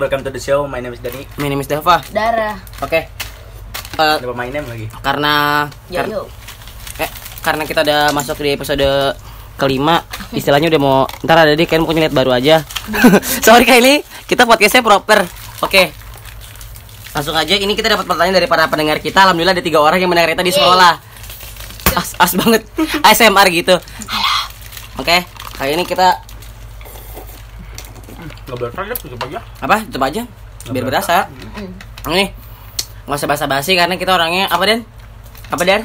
welcome to the show. My name is Dani. My name is Dava. Darah. Oke. Eh, Ada my name lagi. karena Yo kar- yo. eh, karena kita udah masuk di episode kelima, istilahnya udah mau ntar ada deh kan pokoknya lihat baru aja. Sorry kali ini kita podcastnya proper. Oke. Langsung aja ini kita dapat pertanyaan dari para pendengar kita. Alhamdulillah ada tiga orang yang mendengar kita di sekolah. As, as banget. ASMR gitu. Halo. Oke. Kali ini kita Gak boleh tutup aja. apa? Tutup aja. Biar berasa. Nih. Nggak usah basa-basi karena kita orangnya apa Den? Apa Den?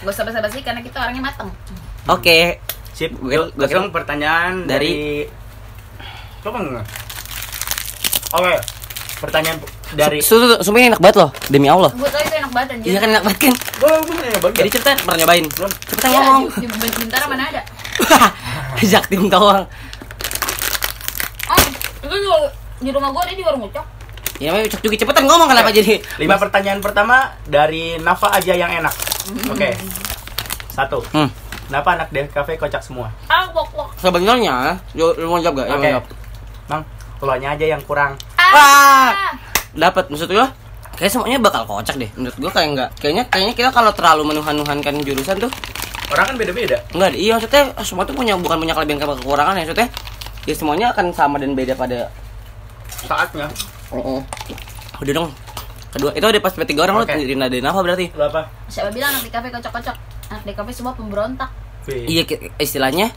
Gak usah basa-basi karena kita orangnya mateng. Oke. Sip. Gue- langsung pertanyaan dari. Dari- Coba enggak? Oke. Pertanyaan dari. Su- su- Sumpah ini enak banget loh, demi Allah. Gue tau itu enak banget anjir. Iya kan enak banget kan? Gue nanya bagi. Jadi cerita pernah nyobain? Cepetan Iya, ngomong. Bintara mana ada? Jak tim doang. Di rumah gue ada di warung ucok. Ya namanya ucok juga cepetan ngomong kenapa jadi Lima pertanyaan pertama dari Nafa aja yang enak. Oke. Satu. Hmm. Kenapa anak Dev Cafe kocak semua? Ah, wok wok. Sebenarnya, lu lu mau jawab gak? Ya, Oke. jawab. Bang, keluarnya aja yang kurang. Ah. Dapat maksud gua kayak semuanya bakal kocak deh. Menurut gua kayak enggak. Kayaknya kayaknya kita kalau terlalu menuhan-nuhankan jurusan tuh Orang kan beda-beda. enggak iya maksudnya semua tuh punya bukan punya kelebihan kekurangan ya maksudnya. Ya semuanya akan sama dan beda pada Saatnya. Oh, Udah dong. Kedua, itu ada pas tiga orang Oke. lu Rina dan apa berarti? Lu apa? Siapa bilang anak di kafe kocok-kocok? Anak di kafe semua pemberontak. Iya istilahnya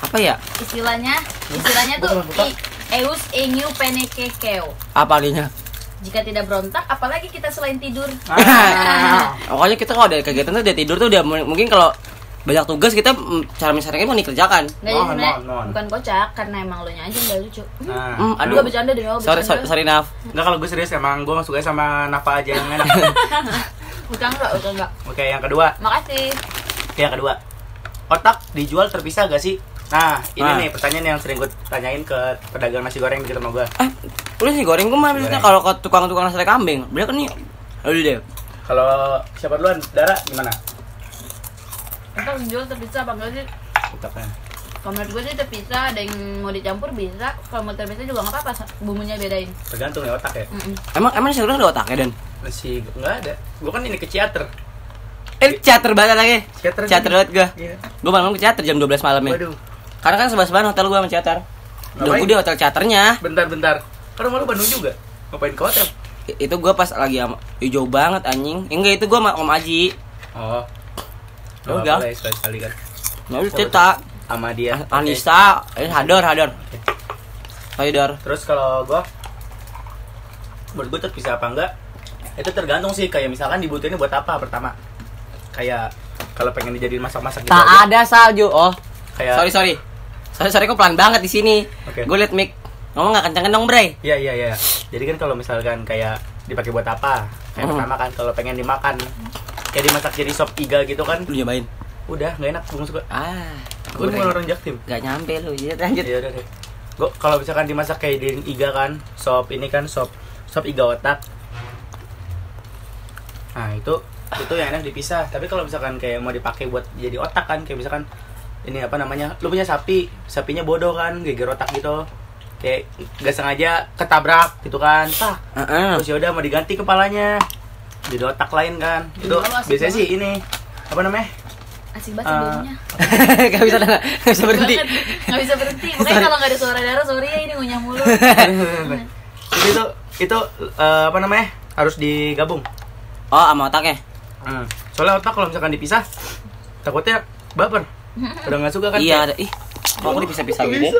apa ya? Istilahnya, istilahnya tuh i- eus enyu penekekeo. Apa artinya? Jika tidak berontak, apalagi kita selain tidur. Ah. Pokoknya kita kalau ada kegiatan tuh dia tidur tuh udah mu- mungkin kalau banyak tugas kita cara misalnya mau dikerjakan. Nggak jadi sebenarnya mohon, mohon. bukan kocak karena emang lo nya aja nggak lucu. Nah, Hmm, Aduh, aduh. bercanda demi Allah Sorry, sorry, bercanda. sorry Naf. Enggak kalau gue serius emang gue suka sama Nafa aja yang enak. Bukan enggak, bukan enggak. Oke, yang kedua. Makasih. Oke, yang kedua. Otak dijual terpisah gak sih? Nah, ini Nah. nih pertanyaan yang sering gue tanyain ke pedagang nasi goreng di rumah gue. Eh, lu sih goreng gue mah biasanya kalau ke tukang-tukang sate kambing. Dia kan nih Udah deh. Kalau siapa duluan? Dara gimana? Entar jual terpisah apa enggak sih? Otaknya. Kalau menurut gue sih terpisah, ada yang mau dicampur bisa. Kalau mau terpisah juga nggak apa-apa, bumbunya bedain. Tergantung ya otak ya. Mm-mm. Emang emang sih ada otaknya dan. Masih nggak ada. Gue kan ini ke teater. Eh, cater banget lagi. Teater. Cater banget gue. Iya. Gue malam ke cater jam 12 malam ya. Waduh. Karena kan sebelah-sebelahan hotel gue sama cater. Udah gue di hotel caternya. Bentar-bentar. Kan rumah lu Bandung juga. Ngapain ke hotel? Itu gue pas lagi jauh banget anjing. Enggak itu gue sama Om Aji. Oh. Udah. boleh sekali-sekali kan. Nah, udah cerita. Sama dia. Oke. Anissa, eh hadar. Ayo dar. Terus kalau gua menurut gua terpisah apa enggak? Itu tergantung sih kayak misalkan dibutuhin buat apa pertama. Kayak kalau pengen dijadiin masak-masak gitu Tak aja, ada salju. Oh, kayak sorry sorry. Sorry sorry kok pelan banget di sini. Oke. Gue liat mic ngomong nggak kenceng dong bre. Iya iya iya. Jadi kan kalau misalkan kayak dipakai buat apa? Kayak Hmm. pertama kan kalau pengen dimakan kayak dimasak jadi sop iga gitu kan. Lu nyobain? Udah nggak enak nggak suka. Ah, Gue mau orang jaktim. Gak nyampe lu. Iya lanjut. Iya udah deh. Gua kalau misalkan dimasak kayak di iga kan, sop ini kan sop sop iga otak. Nah, itu itu yang enak dipisah. Tapi kalau misalkan kayak mau dipakai buat jadi otak kan, kayak misalkan ini apa namanya? Lu punya sapi, sapinya bodoh kan, geger otak gitu. Kayak gak sengaja ketabrak gitu kan. Tah, Heeh. terus ya udah mau diganti kepalanya. Jadi otak lain kan. Itu Iya, asik biasanya banget. sih ini apa namanya? Asik banget Ah. sebelumnya. Gak bisa gak bisa berhenti. Nggak bisa berhenti. Makanya kalau nggak ada suara darah, sorry ya ini ngunyah mulu. Jadi itu itu eh, apa namanya? Harus digabung. Oh, sama otaknya. Hmm. Soalnya otak kalau misalkan dipisah takutnya baper. Udah nggak suka kan? Iya, ada. Ih, kok aku dipisah-pisah gini?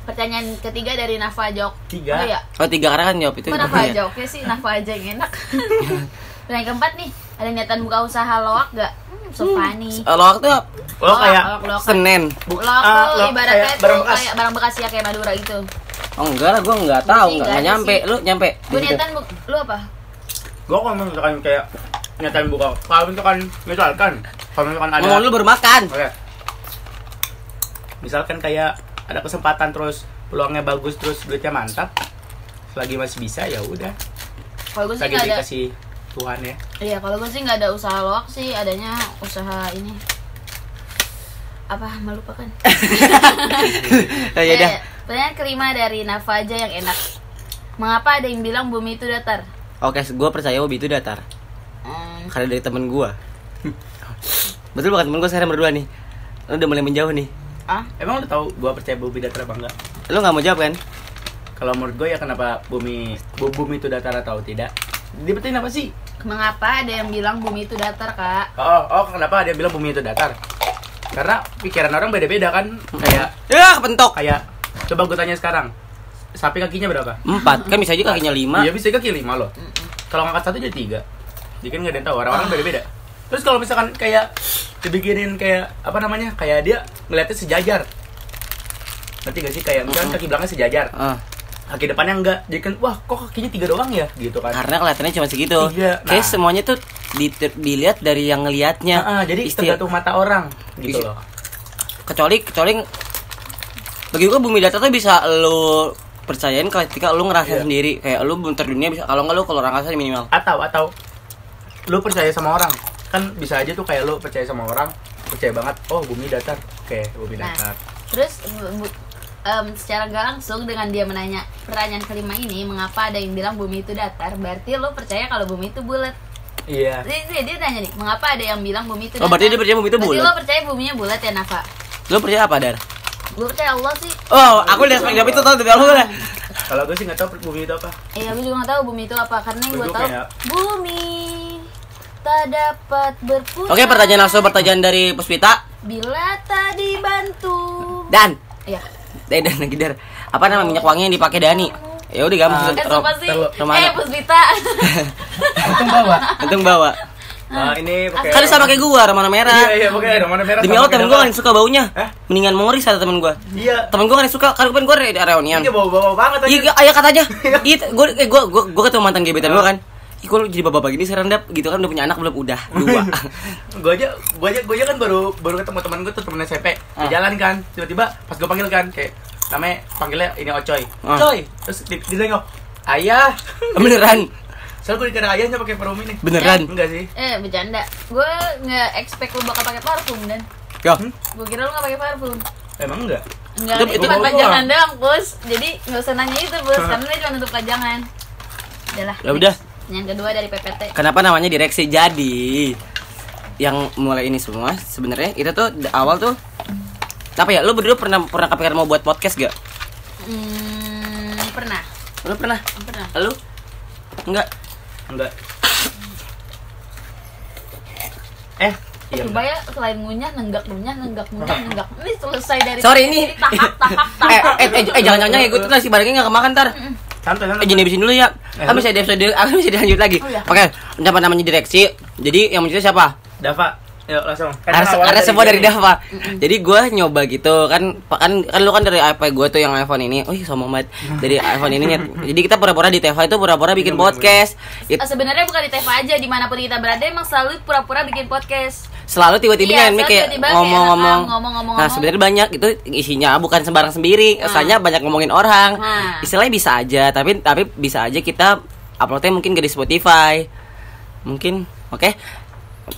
Pertanyaan ketiga dari Nafa Jok. Tiga. Oh iya. Oh, tiga karena kan jawab itu. Kok Nafa aja oke sih, Nafa aja yang enak. Pertanyaan keempat nih, ada niatan buka usaha loak gak? Hmm, so funny. Loak tuh Lo kayak loak, loak. Senen. bu- Loak ah, tuh lo ibaratnya kayak tuh barang bekas. kayak barang bekas ya kayak Madura gitu. Oh enggak lah, gue enggak tahu, enggak, nyampe. sih. Lu nyampe? Gue Gitu. niatan lu apa? Gua kalau misalkan kayak nyatain buka kalau misalkan misalkan kalau misalkan ada Ngomong lu baru makan. Oke. Misalkan kayak ada kesempatan terus peluangnya bagus terus duitnya mantap selagi masih bisa ya udah Kalau gue sih lagi nggak ada. Tuhan ya Iya, kalau gue sih nggak ada usaha loak sih, adanya usaha ini. Apa melupakan? Eh, ya udah. Eh, Pertanyaan kelima dari Nafa aja yang enak. Mengapa ada yang bilang bumi itu datar? Oke, gue percaya Bobby itu datar Hmm, karena dari temen gue. Betul bukan temen gue sekarang berdua nih. Lu udah mulai menjauh nih. ah, Emang lu tahu gua percaya bumi datar apa enggak? Lu nggak mau jawab kan? Kalau menurut gue ya kenapa bumi bu- bumi itu datar atau tidak? Dibetin apa sih? mengapa ada yang bilang bumi itu datar, Kak? Oh, oh kenapa dia bilang bumi itu datar? Karena pikiran orang beda-beda kan. Kayak Ya, kepentok. kayak coba gue tanya sekarang. Sapi kakinya berapa? Empat, kan bisa aja kakinya lima. Iya bisa kaki lima loh. Kalau ngangkat satu jadi tiga. Jadi kan nggak ada yang tahu orang-orang beda-beda. Terus kalau misalkan kayak dibikinin kayak apa namanya kayak dia ngeliatnya sejajar. Ngerti gak sih kayak misalkan kaki belakangnya sejajar, Ah, kaki depannya enggak. Jadi kan wah kok kakinya tiga doang ya gitu kan. karena kelihatannya cuma segitu. Iya, Kayak nah. semuanya tuh di- dilihat dari yang ngelihatnya. Ah, ah, jadi Isti- tergantung mata orang gitu Isi- loh. kecuali kecuali bagi gua bumi datar tuh bisa lu percayain ketika lu ngerasain Iya. sendiri kayak lu bentar dunia bisa kalau nggak lu keluar angkasa minimal Atau atau lu percaya sama orang kan bisa aja tuh kayak lu percaya sama orang percaya banget oh bumi datar oke bumi Nah, datar terus bu- bu- em, secara nggak langsung dengan dia menanya pertanyaan kelima ini mengapa ada yang bilang bumi itu datar? Berarti lo percaya kalau bumi itu bulat. Iya. Dia, dia, dia nanya nih mengapa ada yang bilang bumi itu Oh, berarti dia percaya bumi itu bulat? lo percaya buminya bulat ya Nafa? Lu percaya apa dar? Gue percaya Allah sih. Oh aku lihat jawab itu tau dari lu lah kalau gue sih nggak tahu bumi itu apa. Eh gue juga nggak tahu bumi itu apa karena yang gue Gua tahu kayak- bumi tak dapat berputar. Oke pertanyaan langsung pertanyaan dari Puspita. Bila tak dibantu. Dan? Ya dan dan lagi dar. Apa nama minyak wangi yang dipakai Dani? Ya udah eh Rom- sih? terlalu- Romano. eh Puspita untung bawa. Untung bawa. Nah, ini pakai kan sama kayak gua Romano merah. Iya iya pakai mana merah demi Allah temen gua nggak suka baunya. Hah? mendingan mengoris ada temen gua. Iya. Temen gua nggak suka karena kan gua re- reunian. Ini bawa bawa banget aja. Iya, ayah katanya. Iya, gue eh, gua gua gua ketemu mantan gebetan gua kan. Ih, kok lu jadi bapak gini serendap gitu kan udah punya anak belum udah dua. gue aja gue aja gue aja kan baru baru ketemu teman gue tuh temen SMP di Ah. jalan kan tiba-tiba pas gue panggil kan kayak namanya panggilnya ini Ocoy Ah. Coy terus di, ditengok ayah Beneran, soalnya gue dikira ayahnya pakai parfum ini beneran. enggak sih eh bercanda gue nggak expect lu bakal pakai parfum dan Yo, gue kira lu nggak pakai parfum emang enggak Enggak, Itu- itu, bawa pajangan doang. Bos. Jadi nggak usah nanya itu, Bos, karena dia cuma untuk pajangan. Udahlah. Ya udah. Yang kedua dari PPT. kenapa namanya direksi? Jadi yang mulai ini semua sebenarnya itu tuh awal tuh apa ya? Lu berdua pernah pernah kepikiran mau buat podcast gak? Hmm, pernah. Lu pernah? Pernah. Lu? Enggak. enggak eh iya Coba ya selain ngunyah, nenggak ngunyah, nenggak ngunyah, nenggak. Ini selesai dari Sorry, ini- tahap tahap Eh, tahap. eh, eh, eh, jangan jangan jangan ya, gue tuh nasi barengnya nggak kemakan ntar. santai Eh, santai jadi habisin dulu ya. Eh, Kan bisa di episode, akan bisa dilanjut lagi. Oh, iya. Oke, namanya direksi? Jadi yang mencerita siapa? Dava yuk langsung Karena, semua dari gini. Dava. Jadi gue nyoba gitu kan, kan kan lu kan dari iPad gue tuh yang iPhone ini. Oh, sombong banget. Dari iPhone ini Nyet. Jadi kita pura-pura di TV itu pura-pura bikin bener, podcast. It- Eh, Sebenarnya bukan di TV aja, di mana pun kita berada emang selalu pura-pura bikin podcast. Selalu tiba-tiba Iya, kan selalu kayak ngomong-ngomong. ngomong-ngomong. Nah, sebenarnya banyak itu isinya bukan sembarang sendiri. Nah. Kesannya banyak ngomongin orang. Nah. Istilahnya bisa aja, tapi tapi bisa aja kita uploadnya mungkin gak di Spotify. Mungkin, oke.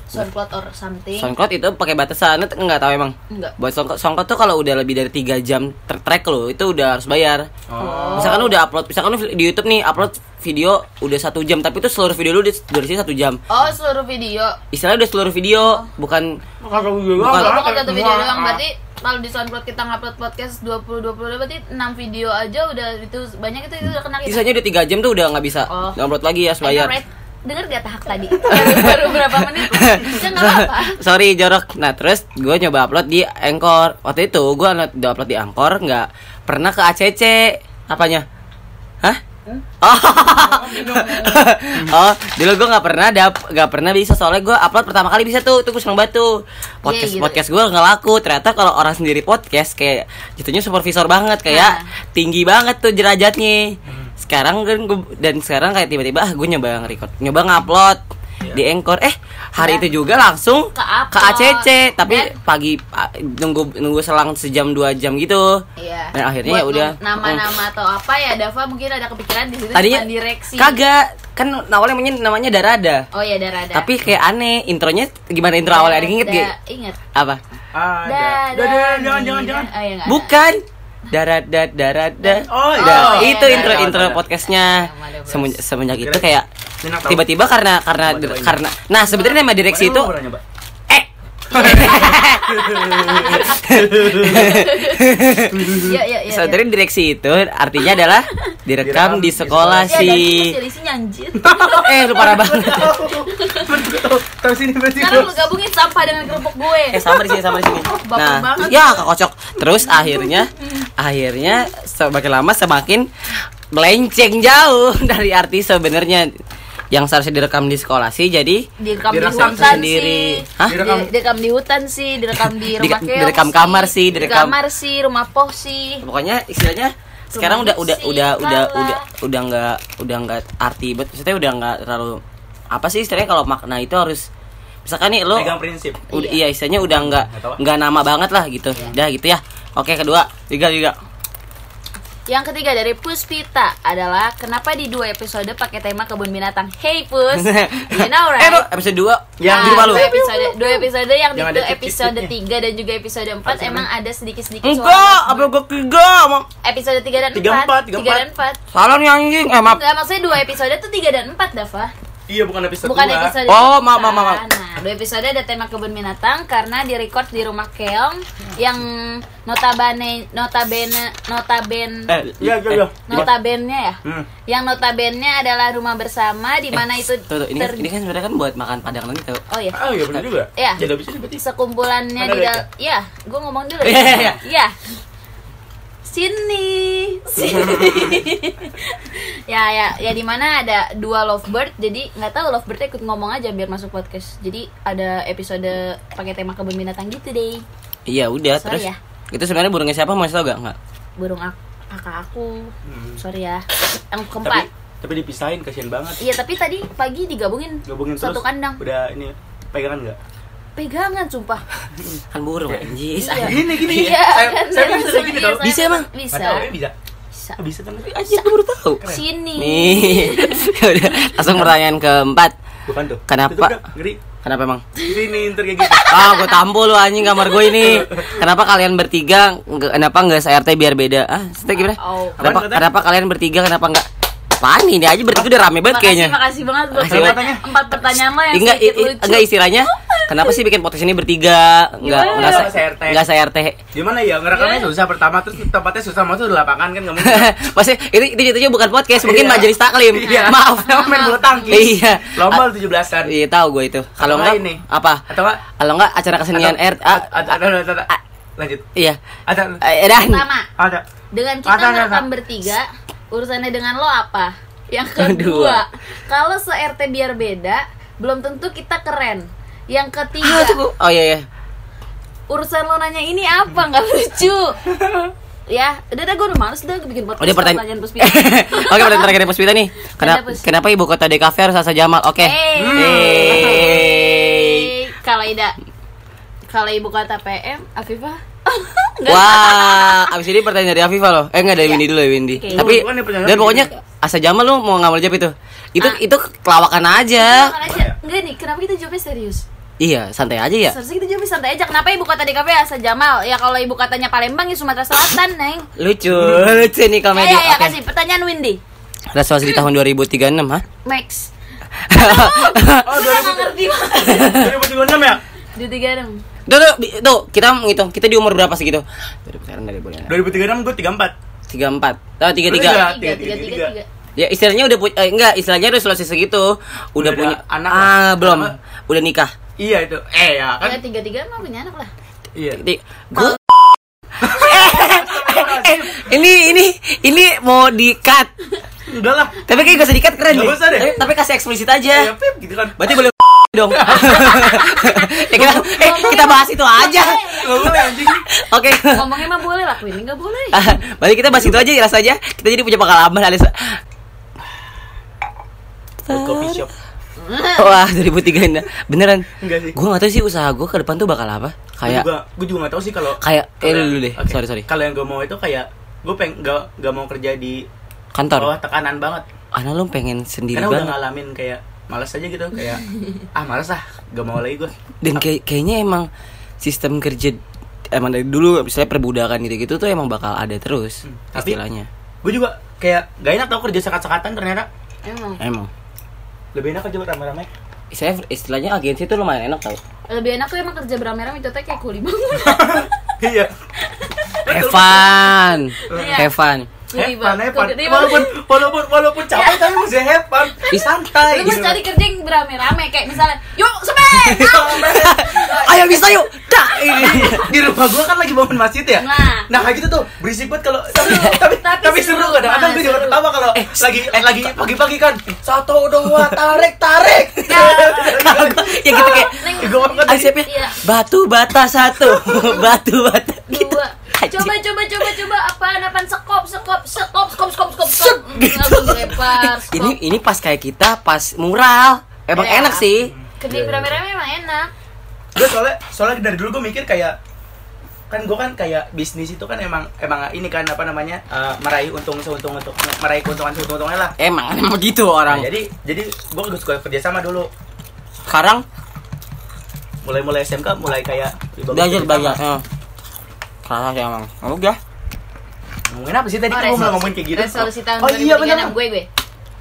Soundcloud or something. SoundCloud itu pakai batasan, itu nggak tahu emang. Enggak. Buat SoundCloud, SoundCloud tuh kalau udah lebih dari 3 jam tertrack lo, itu udah harus bayar. oh Misalkan lu udah upload, misalkan lu di YouTube nih upload video udah satu jam, tapi itu seluruh video lu di durasi satu jam. Oh, seluruh video. Istilahnya udah seluruh video, bukan kalau gue Bukan. Oh, enggak, bukan satu video doang berarti kalau di SoundCloud kita ngupload podcast 20 20 berarti 6 video aja udah itu banyak itu itu udah kena kita. sisanya udah tiga jam tuh udah nggak bisa Oh. download lagi ya Eh, bayar. Red, Dengar gak tahap tadi? baru, baru berapa menit? Bisa nggak apa-apa. Sorry jorok. Nah terus gue nyoba upload di Anchor. Waktu itu gue udah upload di Anchor nggak pernah ke ACC. Apanya? Hah? Oh, oh, dulu gue nggak pernah dap, nggak pernah bisa soalnya gue upload pertama kali bisa tuh, tuh gue seneng banget tuh. Podcast Iya, gitu. podcast gue nggak laku. Ternyata kalau orang sendiri podcast kayak jatuhnya supervisor banget, kayak Nah. tinggi banget tuh derajatnya. Sekarang kan gua, dan sekarang kayak tiba-tiba ah gue nyoba nge-record, nyoba ngupload Iya. di Anchor. Eh hari Ya. itu juga langsung Ke-upload. ke ACC, tapi Dan- pagi nunggu nunggu selang sejam dua jam gitu. Iya. Dan akhirnya ya udah. Nama-nama atau apa ya Dava mungkin ada kepikiran di situ Tadinya direksi. kagak kan awalnya namanya namanya Darada. Oh iya Darada. Tapi kayak aneh intronya gimana intro awalnya ada yang inget gak? Inget. Apa? ada Da- Da- da- da- jangan jangan jangan Oh iya nggak ada. Darat dat darat dat. Oh, iya. Oh, iya, itu iya, intro iya. intro podcastnya. Boleh, boleh. Semenjak, semenjak itu kayak tiba-tiba karena karena Coba karena nah sebenarnya nama direksi itu eh Iya, iya, iya. sebenarnya direksi itu artinya adalah direkam di sekolah Iya, anjir. eh lu parah banget Tahu tahu sini berarti. Sekarang lu gabungin sampah dengan kerupuk gue. eh sama di sini sama di sini nah banget. ya kekocok terus akhirnya akhirnya semakin lama semakin melenceng jauh dari arti sebenarnya yang seharusnya direkam di sekolah sih jadi direkam di Direkam hutan sendiri. sih. Hah? Direkam. direkam di hutan sih, direkam di rumah Di- keong direkam kamar sih, di direkam- kamar sih, rumah poh sih. pokoknya istilahnya sekarang udah udah udah udah udah udah nggak udah nggak arti bet maksudnya udah nggak terlalu apa sih istilahnya kalau makna itu harus misalkan nih lo Pegang prinsip. udah iya istilahnya udah nggak Nggak nama banget lah gitu udah gitu ya oke kedua tiga tiga Yang ketiga dari Puspita adalah kenapa di dua episode pakai tema kebun binatang. Hey Pus, you know eh right? lo episode dua Yang di Nah, rumah lu dua episode, dua episode yang di Yang itu episode. 3 dan juga episode 4 Harusnya emang ada sedikit-sedikit enggak apa gue tiga emang Episode 3 dan 4. Tiga, empat, tiga, 3 dan 4. salah nih anjing eh maaf Enggak, maksudnya dua episode tuh 3 dan 4, Dava. Iya bukan episode Bukan dua. episode Oh, tiga. maaf, maaf, maaf. Dua episode ada tema kebun binatang karena di record di rumah Keong yang notabene notabene notabene eh Iya iya iya. notabene ya. Hmm. Yang notabene adalah rumah bersama di mana itu tuh, tuh, ini, ter- ini kan sebenarnya kan buat makan padang nanti tau Oh iya. Oh iya benar juga. Iya. Jadi habis ini berarti. Sekumpulannya di Iya, gue ngomong dulu. Iya, iya, iya. Iya. Sini. Sini. ya ya ya di mana ada dua lovebird jadi nggak tahu lovebird ikut ngomong aja biar masuk podcast jadi ada episode pakai tema kebun binatang gitu deh iya udah Sorry terus ya. itu sebenarnya burungnya siapa mau tau gak nggak burung ak kakak aku Hmm. sorry ya yang Tapi keempat tapi dipisahin kasihan banget. iya tapi tadi pagi digabungin Gabungin satu terus. kandang Udah ini pegangan enggak? Pegangan sumpah kan burung anjis Iya. Gini gini. iya Saya kan, saya saya bisa gini iya, Bisa emang? bisa ya bisa. bisa Bisa kan? anjir gue baru tahu sini nih udah langsung pertanyaan keempat Bukan tuh. Kenapa? Kenapa emang Sini ntar kayak gitu. ah gue tampol lu anjing kamar gue ini kenapa kalian bertiga kenapa nggak se-RT biar beda ah Sete gimana Oh. kenapa kenapa kalian bertiga kenapa nggak apaan ini aja bertiga udah rame banget makasih, kayaknya makasih banget buat Makasih pertanyaan- banget. empat pertanyaan lo yang enggak sedikit i- i- lucu enggak istilahnya kenapa sih bikin podcast ini bertiga enggak Gimana? enggak se- Se-RT. enggak se-RT Gimana ya ngerekamnya Iya. susah pertama terus tempatnya susah mau tuh di lapangan kan mungkin. Pasti itu itu jatuhnya bukan podcast, mungkin Iya. majelis taklim. Iya. Maaf. Sama main bulu tangkis. Iya. Lomba 17-an. Iya tahu gue itu. Kalau enggak ini? apa? Atau enggak? Kalau enggak acara kesenian Atau- R Ada ada ada ada. Lanjut. iya. Ada Eh, ada. dengan kita ada. bertiga urusannya dengan lo apa yang Kedua. kalau se RT biar beda belum tentu kita keren yang Ah, ketiga tunggu. Oh iya iya. urusan lo nanya ini apa nggak lucu ya udah dah gue udah males dah bikin podcast Oh, pertanyaan. pertanyaan puspita Oke, pertanyaan terakhir Puspita nih. Kenapa Pus. kenapa ibu kota DKV harus Asa Jamal? Oke. Hey. Hey. kalau Ida kalau ibu kata PM Afifah. Wah, abis ini pertanyaan dari Afifah loh. Eh enggak dari Iya. Windy dulu ya Windy. Oke. Tapi dan pokoknya Asa Jamal lu mau ngambil jawab itu. Itu Ah. itu kelawakan aja. Aja enggak nih kenapa kita jawabnya serius Iya, santai aja ya. Seharusnya kita jawabnya santai aja. Kenapa ibu kota DKP Asa Jamal? Ya kalau ibu kotanya Palembang ya Sumatera Selatan, Neng. Lucu, lucu nih Ya, komedi. ya, ya, Oke. kasih pertanyaan Windy. Resolusi di tahun 2036, hah? Max. Oh, Lu nggak ngerti banget. 2036 ya? Di tiga dong. Tuh, tuh, tuh, kita menghitung. Kita di umur berapa sih gitu? Dari sekarang dari bulan 2036 gue 34. 34. Oh, 33. Tiga. Tiga, tiga, tiga, tiga, tiga, tiga. tiga. Ya, istilahnya udah punya eh, enggak, istilahnya resolusi segitu. Udah, Udah punya anak Ah, lah. belum. Apa? Udah nikah. Iya itu. Eh ya kan. Ya tiga tiga mah punya anak lah. Iya. Di, gua Eh, ini ini ini mau di-cut. Udah lah. Tapi kayak gak usah di-cut keren deh. usah deh. Tapi, tapi kasih eksplisit Ya aja. Pip gitu kan. Berarti boleh dong. ya kita eh, kita bahas itu aja. Oke. Ngomongnya mah boleh lah, ini nggak boleh. Ah, Berarti kita bahas itu aja jelas aja. Kita jadi punya pengalaman alias Coffee shop. Wah, 2003 nah. beneran. Enggak sih. Gue gak tahu sih usaha gue ke depan tuh bakal apa. Gue Kayak juga gue juga gak tahu sih kalau kayak eh dulu deh. Sorry sorry. Kalau yang gue mau itu kayak gue pengen gak, gak mau kerja di Kantor. bawah tekanan banget. Karena lu pengen sendiri Karena udah banget. ngalamin kayak malas aja gitu kayak ah malas ah gak mau lagi gue Dan kayak kayaknya emang sistem kerja emang dari dulu misalnya perbudakan gitu-gitu tuh emang bakal ada terus Hmm, tapi- istilahnya. gue juga kayak gak enak tau kerja sekat-sekatan ternyata. Emang? Emang. Lebih enak kerja rame-rame saya istilahnya agensi tuh lumayan enak tau. Lebih enak tuh emang kerja beramai-ramai itu kayak kuli banget. iya. Evan. Iya. Evan Hepan, banget. hepan. Walaupun walaupun walaupun capek tapi masih hepan. Santai. Lu mesti gitu. cari kerja yang beramai-ramai kayak misalnya, yuk semen. ayo bisa yuk dah di rumah gua kan lagi bangun masjid ya. Nah. Nah, kayak gitu tuh berisik banget kalau tapi tapi Tapi tapi seru. kadang-kadang gue juga ketawa kalau lagi lagi pagi-pagi kan satu dua tarik tarik. ya gitu kayak Gue banget ya Iya. batu bata satu batu bata gitu. Coba coba coba coba. Apaan apaan? Sekop sekop sekop skop skop Set, skop gitu. langsung dilempar skop. ini ini pas kayak kita pas mural. Emang Iya. enak sih. Kerja beramai-ramai emang enak. Gue soalnya soalnya dari dulu gue mikir kayak kan gue kan kayak bisnis itu kan emang emang ini kan apa namanya eh, meraih untung seuntung untuk meraih keuntungan seuntung untungnya lah. Emang emang gitu nah, orang. jadi jadi gue suka kerja sama dulu. Sekarang? Mulai mulai SMK mulai kayak ya, belajar ya. Kerasa sih emang. Oh, udah ngomongin apa sih? Tadi Oh, resolusi- mau ngomongin kayak gitu. Resolusi tahun oh iya 2036 benar gue gue.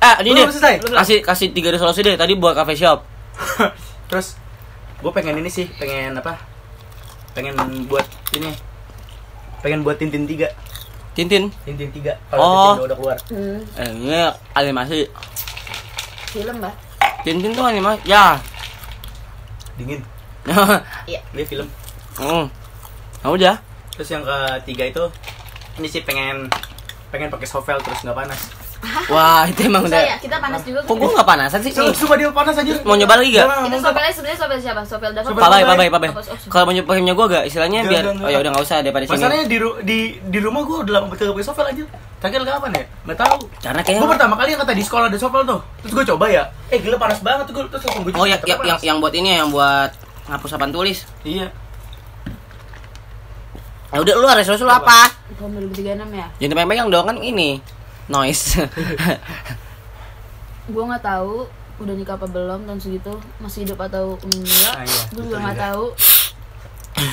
Eh ini Belum selesai? Kasih kasih tiga resolusi deh. Tadi buat cafe shop. Terus gue pengen ini sih. Pengen apa? Pengen buat ini. Pengen buat tintin tiga. Tintin? Tintin tiga. Oh. kalau Tintin udah keluar. Hmm, eh, ini animasi. Film mbak. Tintin tuh animasi ya. Dingin. Iya. Dia film. Hmm. Nah, udah terus yang ketiga itu ini sih pengen pengen pakai sovel terus nggak panas wah itu emang udah ya kita panas juga kok gue nggak panasan sih Coba, coba dia panas aja Mau nyoba lagi gak? Jangan, itu ngomong sopelnya sebenarnya sopel siapa sopel dapat Sopel Pabai, Pabai. oh, Kalau mau nyoba punya gue gak? Istilahnya biar, oh ya udah nggak usah daripada sini. Masalahnya di di di rumah gue udah lama banget kagak pakai sovel aja. Terakhir kapan ya? Nggak tahu. Karena kayaknya- gue pertama kali yang kata di sekolah ada sovel tuh. Terus gue coba ya. Eh gila panas banget tuh gue terus langsung gue Oh ya, yang, yang, yang buat ini ya, yang buat ngapus papan tulis. Iya. Ya udah lu resolusi lu apa? tahun 2036 ya Jangan pegang dong kan ini noise. gue nggak tahu udah nikah apa belum tahun segitu masih hidup atau enggak Ah, iya, gue juga nggak tahu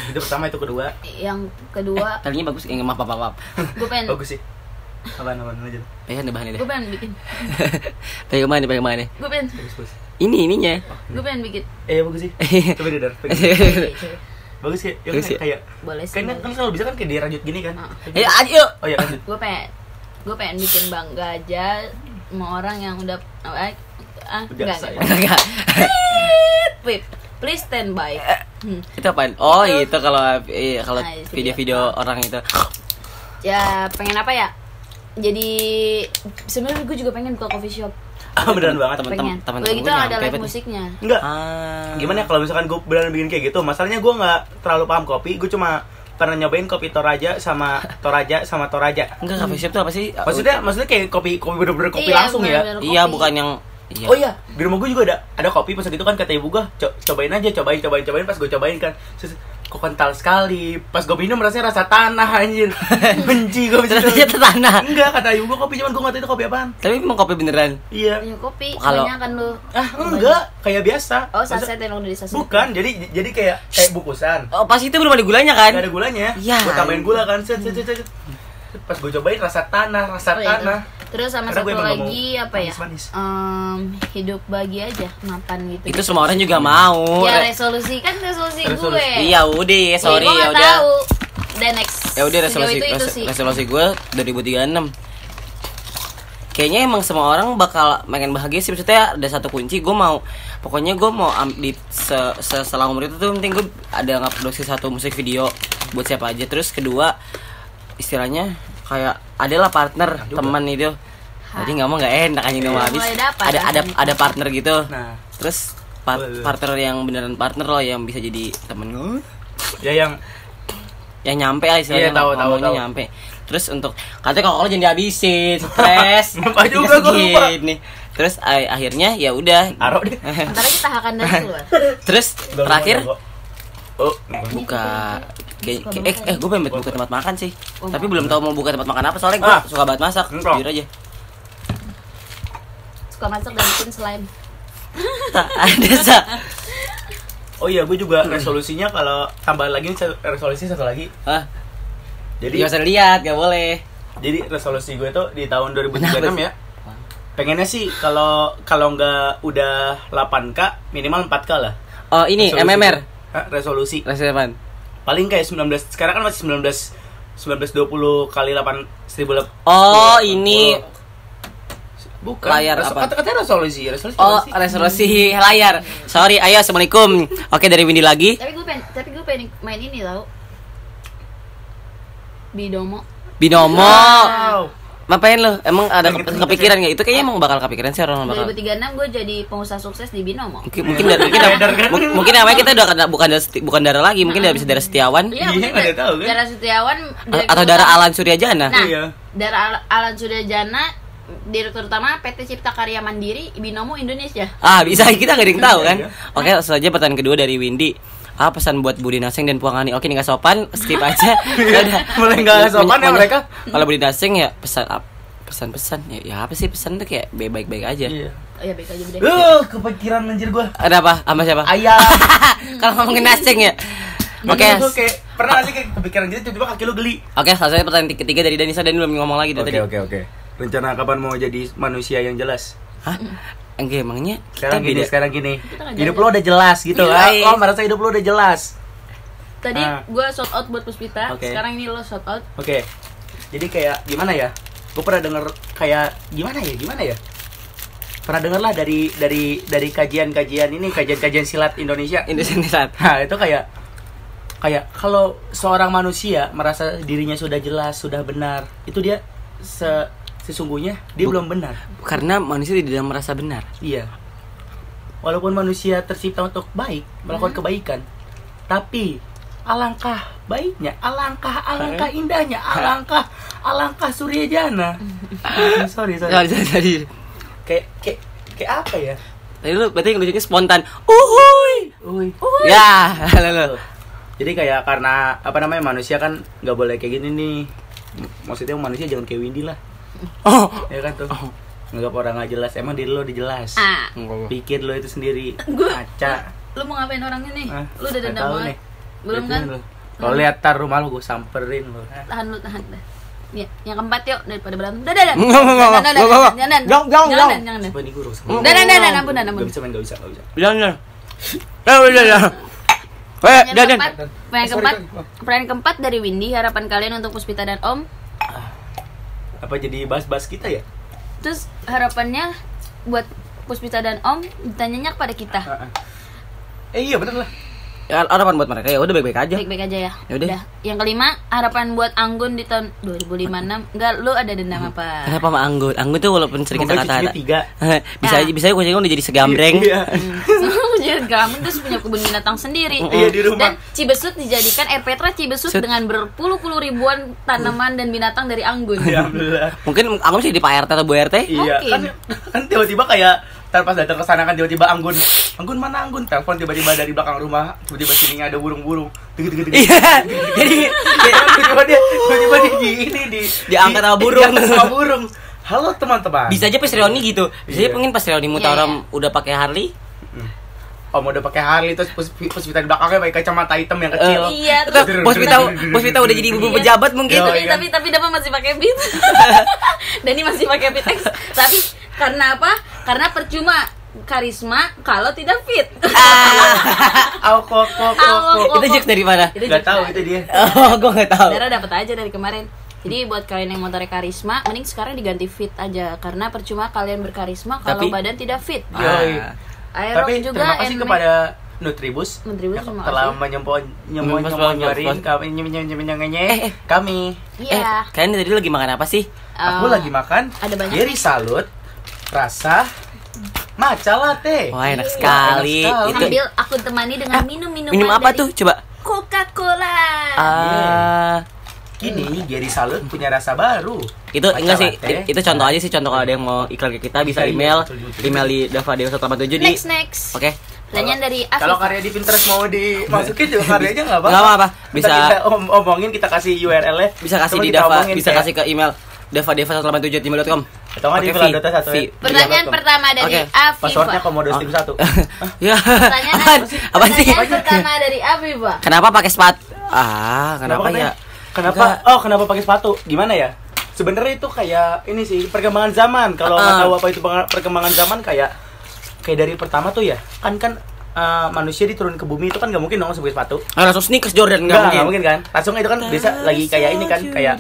Itu pertama itu kedua. yang kedua Tadinya bagus, yang maaf, maaf, maaf. gue pengen Bagus sih. Apaan apaan aja. Pegang deh bahannya deh. gue pengen bikin Pegang mana, pegang mana? gue pengen. Ini ininya. gue pengen bikin Eh bagus sih. Coba deh dar. Bagus sih. Ya, Bagus kan ya? kayak boleh sih kan kan kalau bisa kan kayak dirajut gini kan. Ah. Ayo, ayo. Oh iya lanjut. gue pengen gue pengen bikin bangga aja sama orang yang udah ah, ah Udah, enggak saya. enggak please stand by Hmm. Itu apaan? Oh, itu kalau iya, kalau Nah, itu video-video orang itu. ya pengen apa ya jadi sebenarnya gue juga pengen buka coffee shop beneran banget. Temen- udah temen gitu gue ada live musiknya Enggak. Ah. Gimana ya kalau misalkan gue beneran bikin kayak gitu? Masalahnya gue nggak terlalu paham kopi. Gue cuma pernah nyobain kopi Toraja sama Toraja sama Toraja. Enggak, cafe shop tuh apa sih? Maksudnya maksudnya kayak kopi kopi bener-bener kopi Iya, langsung ya. bener-bener Iya, kopi. bukan yang Iya. Oh iya, di rumah gue juga ada ada kopi pas gitu kan kata ibu gue, "Co- cobain aja, cobain, cobain, cobain pas gue cobain kan. Terus, kok kental sekali. Pas gue minum rasanya rasa tanah anjir. Benci gue Ternyata tanah. Enggak, kata ibu gue kopi cuman gue nggak tahu itu kopi apaan. Tapi emang kopi beneran. Iya. punya kopi Kalau- kan lu Ah, enggak, kayak biasa. oh saset yang udah di saset Bukan, jadi jadi kayak kayak bukusan. Oh, pas itu belum ada gulanya kan? Gak ada gulanya. Iya. Gue tambahin gula kan. Set, set, set, set. Pas gue cobain rasa tanah, rasa Oh, iya, tanah. Terus sama Karena satu lagi apa ya. Em, hidup bagi aja mapan gitu Itu semua orang juga mau. ya Re- resolusi kan resolusi, Resolusi. gue Iya, udah, sorry gue ya nggak udah. tahu dan next Ya udah resolusi itu, itu res- sih resolusi gue 2036. Kayaknya emang semua orang bakal pengen bahagia sih maksudnya ada satu kunci gue mau pokoknya gue mau di se, se- setelah umur itu tuh penting gue ada nggak produksi satu musik video buat siapa aja terus kedua istilahnya kayak adalah partner juga. teman itu. Jadi nggak mau nggak enak aja Udah mau habis. ada ada ada partner gitu. Nah, terus par- Boleh, boleh. partner yang beneran partner loh yang bisa jadi temen. Gue ya yang yang nyampe lah istilahnya. Iya, tahu, tahu, nyampe. Terus untuk katanya kalau jangan dihabisin stres. Lupa juga, gua lupa. nih. Terus akhirnya ya udah. Deh. ntar keluar terus terakhir. Oh, buka kayak Suka kayak- eh, eh gue pengen buka tempat makan sih Oh, tapi belum tahu mau buka tempat makan apa soalnya gue Ah. suka banget masak jujur aja suka masak dan bikin slime tak ada sa Oh iya, gue juga resolusinya kalau tambah lagi resolusi satu lagi. Hah? Jadi Gak usah lihat, gak boleh. jadi resolusi gue tuh di tahun 2036 ya. Pengennya sih kalau kalau nggak udah 8K minimal 4K lah. Oh, ini Resolusi MMR. gue. Hah, resolusi. Resepan. Paling kayak 19 sekarang kan masih 19 1920 kali 8 1000 Oh, ini bukan layar Res- apa? Kata katanya resolusi, resolusi. Oh, sih? resolusi layar. Sorry, ayo assalamualaikum. Oke dari Windy lagi. Tapi gue pengen, tapi gue pengen main ini tau. Bidomo. Binomo. Wow. Ngapain lo? Emang ada ke- kepikiran nggak? Itu kayaknya emang bakal kepikiran sih orang bakal. 2036 gue jadi pengusaha sukses di Binomo. Mungkin mungkin dari mungkin, mungkin, mungkin namanya kita udah kena- bukan seti- bukan darah lagi, mungkin dari bisa darah Setiawan Iya, Iya, mungkin nggak ada tahu, kan? Darah Setiawan atau darah Alan Suryajana. Nah, Iya. darah Al- Alan Suryajana direktur utama PT Cipta Karya Mandiri Binomo Indonesia. Ah, bisa kita nggak ada yang tahu kan? Iya. Oke, langsung aja pertanyaan kedua dari Windy. Ah, pesan buat Budi Naseng dan Puang Ani. Oke, ini nggak sopan, skip aja. Udah. Mulai nggak sopan ya mereka. Kalau Budi Naseng ya pesan pesan-pesan ya, ya apa sih pesan tuh kayak baik-baik aja. Iya. Oh ya baik aja. Uh, kepikiran anjir gua. Ada apa? Sama siapa? Ayam. Kalau ngomongin Naseng ya. Oke. Oke. Kayak pernah sih kayak kepikiran gitu tiba-tiba kaki lu geli. Oke, selesai pertanyaan ketiga dari Danisa dan belum ngomong lagi dari tadi. oke oke. Rencana kapan mau jadi manusia yang jelas? Hah? Enggak emangnya Sekarang kita gini, beda. sekarang gini. Hidup lo udah jelas gitu Iya, kan. iya. Oh, merasa hidup lo udah jelas. Tadi Ah. gue shout out buat Puspita, Oke. sekarang ini lo shout out. Oke. Jadi kayak gimana ya? Gue pernah denger kayak gimana ya? Gimana ya? Pernah denger lah dari dari dari kajian-kajian ini kajian-kajian silat Indonesia. Indonesia saat. Nah, itu kayak kayak kalau seorang manusia merasa dirinya sudah jelas, sudah benar, itu dia se sesungguhnya dia Bu- belum benar. Karena manusia tidak merasa benar. Iya. Walaupun manusia tercipta untuk baik, melakukan kebaikan, tapi alangkah baiknya, alangkah alangkah indahnya, alangkah alangkah suryajana. sorry, sorry. Sorry, sorry, sorry. Kayak kayak kayak apa ya? Tadi lu berarti ngelucunya spontan. Uhuy. Uy. Ya, lalu. Jadi kayak karena apa namanya manusia kan nggak boleh kayak gini nih. Maksudnya manusia jangan kayak Windy lah, Oh. ya kan tuh. Nggak orang nggak jelas, emang diri lo dijelas. Ah, Pikir lo itu sendiri. Gua- Kaca. lu mau ngapain orang ini? Hah? Lu udah dendam tahu banget. nih. Belum kan? lu. Kalau lihat tar rumah lo gue samperin lo. Tahan lu, tahan dah. Ya, yang keempat yuk daripada berantem. Dadah, dadah. Enggak, enggak, enggak, Dadah, dadah, enggak, enggak. Jangan, Jangan, jangan, jangan, jangan. jangan. Nih guru. Hmm. Dadah, dadah, ampun, ampun. Gak bisa main, gak bisa, gak bisa. Bilang bilang. Eh, udah, udah. Eh, keempat, pertanyaan Eh, keempat, sorry. pertanyaan keempat dari Windy. Harapan kalian untuk Puspita dan Om. Apa jadi bahas-bahas kita ya? Terus harapannya buat Puspita dan Om ditanyanya kepada kita. Eh iya bener lah. Ya, harapan buat mereka ya udah baik-baik aja. Baik-baik aja ya. Ya udah. Yang kelima, harapan buat Anggun di tahun 2056. Enggak, lu ada dendam apa? Kenapa sama Anggun? Anggun tuh walaupun sering Semoga kata-kata. bisa Ya. aja bisa aja kucing udah jadi segambreng. Iya. punya gamen terus punya kebun binatang sendiri. Iya, di rumah. Dan Cibesut dijadikan air Petra Cibesut Sut. dengan berpuluh-puluh ribuan tanaman dan binatang dari Anggun. Ya alhamdulillah. Mungkin Anggun bisa jadi Pak RT atau Bu RT? Iya, Mungkin. kan, kan tiba-tiba kayak ntar pas datang ke sana kan tiba-tiba Anggun Anggun mana Anggun telepon tiba-tiba dari belakang rumah tiba-tiba sini ada burung-burung tiga tiga tiga Iya. Jadi tiba-tiba dia tiba-tiba dia di ini di Diangkat sama di- burung. diangkat sama burung halo teman-teman bisa aja pas reuni gitu. Bisa aja Iya. mungkin pas reuni Iya, Mutaram udah pakai Harley. Om udah pakai Harley terus pus pus di belakangnya pakai kacamata hitam yang kecil Eh, Iya, terus Bos Vita udah jadi ibu Iya. pejabat mungkin. Tapi iya. tapi tapi masih pakai beat. Dani masih pakai beat. Tapi karena apa? Karena percuma karisma kalau tidak fit. Au kok kok kok Au, kok. kok. Itu jokes dari mana? Itu Gak tahu itu dia Oh, gue nggak tahu. Dara dapat aja dari kemarin. Jadi buat kalian yang mau tarik karisma, mending sekarang diganti fit aja karena percuma kalian berkarisma kalau Tapi- badan tidak fit. Ah. Aerob Tapi juga terima kasih and kepada Nutribus Nutribus, yang telah menyempon nyempon Mas, nyempon mas, nyari mas. kami nyem- nyem- nyem- nyem- nyem- Eh, eh. kami Iya. Eh, kalian tadi lagi makan apa sih? aku Oh. lagi makan Ada banyak Geri salut rasa matcha latte Wah, enak Iya, sekali. enak sekali. Itu Sambil aku temani dengan minum-minuman minum apa dari tuh? Coba. Coca-Cola. Ah, Kini Geri Salut punya rasa baru. itu enggak sih latte. itu contoh aja sih contoh kalau ada yang mau iklan ke kita bisa Iya, iya, email email di Dava Dewa 187 di Next next. oke Pertanyaan dari Afif. Kalau karya di Pinterest mau dimasukin juga karyanya nggak apa-apa. Nggak apa-apa. Bisa- kita om- omongin kita kasih URL-nya. bisa kasih Cuma di Dava bisa kasih ke email davadeva187 gmail.com Atau nggak di Pakai Villa V. Dota satu ya? Pertanyaan Di pertama dari Oke. Afifa. Passwordnya Komodo Steam satu. ya. Pertanyaan? Apaan sih? Pertanyaan pertama dari Afifa. Kenapa pakai sepatu? Ah, kenapa, katanya? ya? Kenapa? Enggak. Oh, kenapa pakai sepatu? Gimana ya? Sebenarnya itu kayak ini sih perkembangan zaman. Kalau nggak Ah. tahu apa itu perkembangan zaman kayak kayak dari pertama tuh ya. Kan kan eh, manusia diturun ke bumi itu kan nggak mungkin dong sebagai sepatu. Ah, langsung sneakers Jordan Enggak, nggak nggak mungkin. mungkin kan? Langsung itu kan bisa lagi kayak ini kan kayak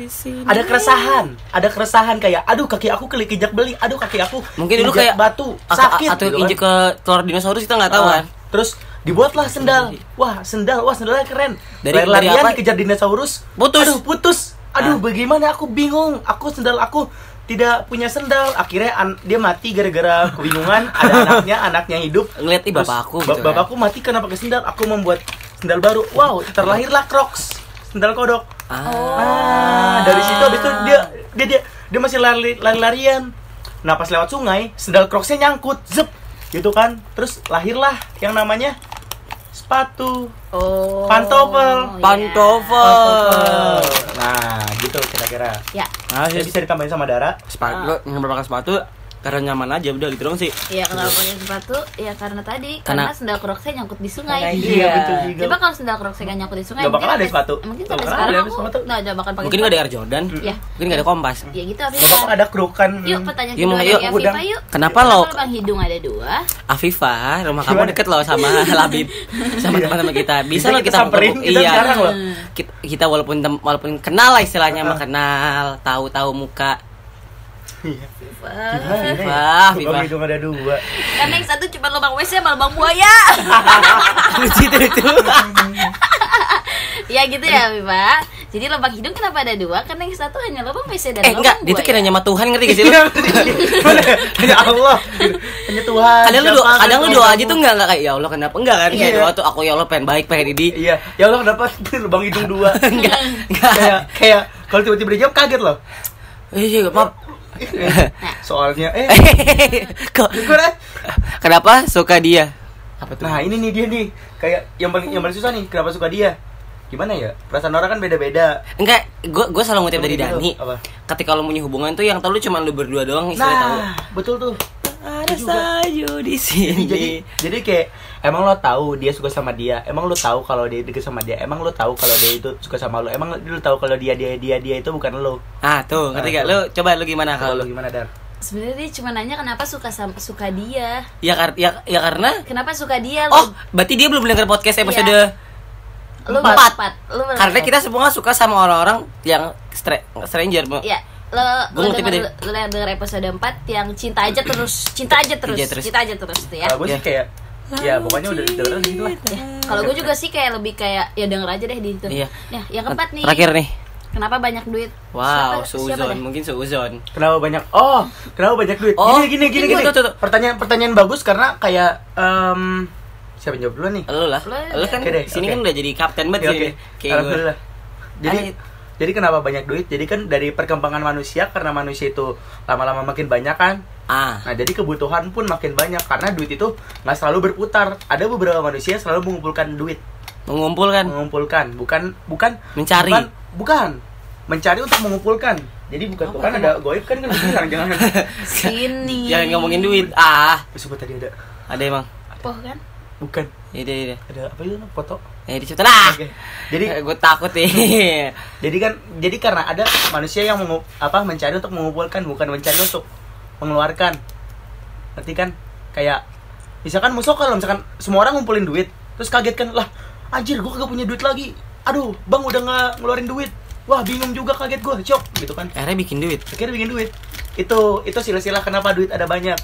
ada keresahan, ada keresahan kayak aduh kaki aku kelikijak beli, aduh kaki aku Mungkin dulu kayak batu, sakit atau gitu kan. injek ke telur dinosaurus kita nggak tahu Ah, kan. Terus dibuatlah sendal. Wah, sendal. Wah, sendalnya keren. Dari- Lari-larian dikejar dinosaurus. Putus. Aduh, putus. Aduh, Ah. bagaimana aku bingung. Aku sendal aku tidak punya sendal. Akhirnya an- dia mati gara-gara kebingungan. Ada anaknya, anaknya hidup. Ngeliat ih Terus, bapakku ba- gitu kan. bapakku mati karena pakai sendal. Aku membuat sendal baru. Wow, terlahirlah Crocs. Sendal kodok. Ah, dari situ habis itu dia dia dia, dia masih lari lari-larian. Nah, pas lewat sungai, sendal Crocsnya nyangkut, zep, gitu kan. Terus lahirlah yang namanya sepatu Oh. Pantofel. iya. Pantofel. Nah, gitu kira-kira. Ya, Nah, Jadi bisa ditambahin sama darah. sepatu yang pakai sepatu karena nyaman aja udah gitu dong sih. ya kenapa pakai sepatu? Ya karena tadi Karena- karena, sendal crocsnya nyangkut di sungai. Iya, betul juga. Coba kalau sendal crocsnya nggak nyangkut di sungai, Nggak bakal ada sepatu. Mungkin sampai sekarang ada aku sepatu. nggak nggak bakal pakai. Mungkin nggak ada Air Jordan. Iya. Mungkin nggak ada Kompas. Ya gitu Nggak bakal Afifa. ada kerukan. Yuk pertanyaan Yuk, kedua dari yuk, Afifa yuk. Kenapa lo- lubang hidung ada dua? Afifa, rumah kamu deket loh sama Labib, sama Iya. teman-teman kita. Bisa loh kita samperin, iya. sekarang loh. Kita, walaupun walaupun kenal lah istilahnya, mah kenal, tahu-tahu muka. Iya. Ya? Viva, Lubang Viva. hidung ada dua. Karena yang satu cuma lubang WC sama lubang buaya. Lucu itu itu. ya gitu ya Viva. Jadi lubang hidung kenapa ada dua? Karena yang satu hanya lubang WC dan eh lubang enggak, buaya. kira nyama Tuhan ngerti gak sih lu? Iya? Hanya Allah. Hanya Tuhan. kadang lu doa, kadang lu doa aja tuh enggak enggak kayak ya Allah kenapa enggak kan kayak Iya. doa tuh aku ya Allah pengen baik pengen ini Iya, ya Allah kenapa lubang hidung dua? enggak enggak kayak kayak kalau tiba-tiba dijawab kaget loh. iya maaf Soalnya eh kok gimana? kenapa suka dia apa tuh Nah, ini nih dia nih. Kayak yang paling yang paling susah nih, kenapa suka dia? Gimana ya? Perasaan orang kan beda-beda. enggak gue gue selalu ngutip dari Gitu. Dani Apa? ketika lo punya hubungan tuh yang tahu lu cuma lu berdua doang tahu Nah, betul tuh. ada sayu di sini jadi jadi kayak emang lo tahu dia suka sama dia emang lo tahu kalau dia deket sama dia emang lo tahu kalau dia itu suka sama lo emang lo tahu kalau dia dia dia dia itu bukan lo ah tuh ngerti Ah, gak tuh. lu coba lu gimana kalau lo lu gimana dar Sebenarnya dia cuma nanya kenapa suka sama suka dia. ya kar ya, ya karena Kenapa suka dia? oh berarti dia belum dengar podcast episode Iya. lu empat. empat. Lu karena kita semua suka sama orang-orang yang stra- stranger. Ya, lo Gua lo denger, lo denger episode 4 yang cinta aja terus, cinta aja terus, Cinta terus. cinta aja terus tuh ya. kalau gue Iya. sih kayak ya pokoknya udah dengerin gitu lah. Ya, kalau gue juga sih kayak lebih kayak ya denger aja deh di itu. Iya. Nah, yang keempat nih. terakhir nih. Kenapa banyak duit? wow suzon mungkin suzon kenapa banyak? Oh kenapa banyak duit? Oh, gini gini gini ini gini. tuh, tuh, tuh. pertanyaan pertanyaan bagus karena kayak em siapa yang jawab dulu nih? Lu lah. Lu kan deh, sini oke. kan udah jadi kapten Ya, banget oke. sih kayak gue alhamdulillah. Jadi. Jadi kenapa banyak duit jadi kan dari perkembangan manusia karena manusia itu lama-lama makin banyak kan ah Nah, jadi kebutuhan pun makin banyak karena duit itu nggak selalu berputar. Ada beberapa manusia yang selalu mengumpulkan duit, mengumpulkan mengumpulkan, bukan bukan Mencari. bukan, bukan. mencari untuk mengumpulkan. Jadi bukan bukan ada goib kan kan bilang jangan. Sini. jangan ngomongin duit ah Sebut tadi ada ada emang Poh kan? bukan ini ini ada apa itu foto. Ya dicoba lah Oke. Jadi gue takut nih jadi kan jadi karena ada manusia yang mengu, apa mencari untuk mengumpulkan bukan mencari untuk mengeluarkan. Ngerti kan? Kayak misalkan musuh kalau misalkan semua orang ngumpulin duit, terus kaget kan lah anjir gua kagak punya duit lagi. Aduh, Bang udah nggak ngeluarin duit. Wah, bingung juga kaget gua, shock gitu kan. akhirnya bikin duit Akhirnya bikin duit. Itu itu sila-sila kenapa duit ada banyak.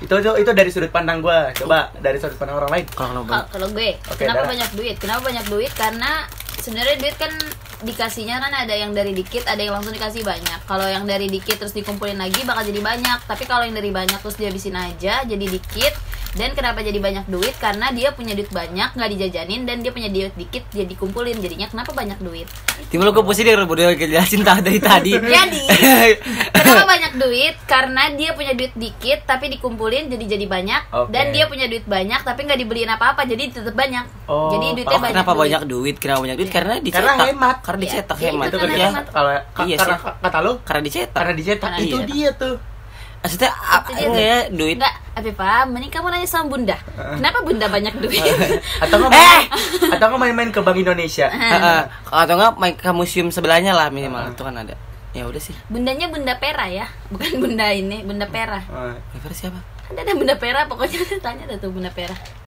Itu itu, itu dari sudut pandang gua. Coba dari sudut pandang orang lain. kalau Kalau kalau gue, Oke, kenapa Dara. banyak duit? Kenapa banyak duit? Karena sebenarnya duit kan dikasihnya kan ada yang dari dikit, ada yang langsung dikasih banyak. Kalau yang dari dikit terus dikumpulin lagi bakal jadi banyak. Tapi kalau yang dari banyak terus dihabisin aja jadi dikit. Dan kenapa jadi banyak duit? Karena dia punya duit banyak nggak dijajanin dan dia punya duit dikit jadi dikumpulin. Jadinya kenapa banyak duit? timbul gue pusing deh udah jelasin dari tadi Jadi kenapa banyak duit? Karena dia punya duit dikit tapi dikumpulin jadi jadi banyak. Oke. Dan dia punya duit banyak tapi nggak dibeliin apa-apa jadi tetap banyak. Oh, jadi duitnya Oh, banyak. kenapa duit. banyak duit? Kenapa banyak duit? Karena dicetak. Karena hemat. Karena dicetak Iya, hemat. itu kan ya. Kalau ka- Iya karena kata lo Karena dicetak. karena dicetak Karena itu iya. dia tuh Maksudnya apa ya duit? Enggak, Afifa, mending kamu nanya sama bunda Kenapa bunda banyak duit? atau nggak Eh! atau nggak main-main ke Bank Indonesia Heeh. Atau enggak main ke museum sebelahnya lah minimal itu kan ada. Ya udah sih. Bundanya bunda pera ya Bukan bunda ini, bunda pera Eh, Oliver siapa? Ada ada bunda pera, pokoknya tanya ada tuh bunda pera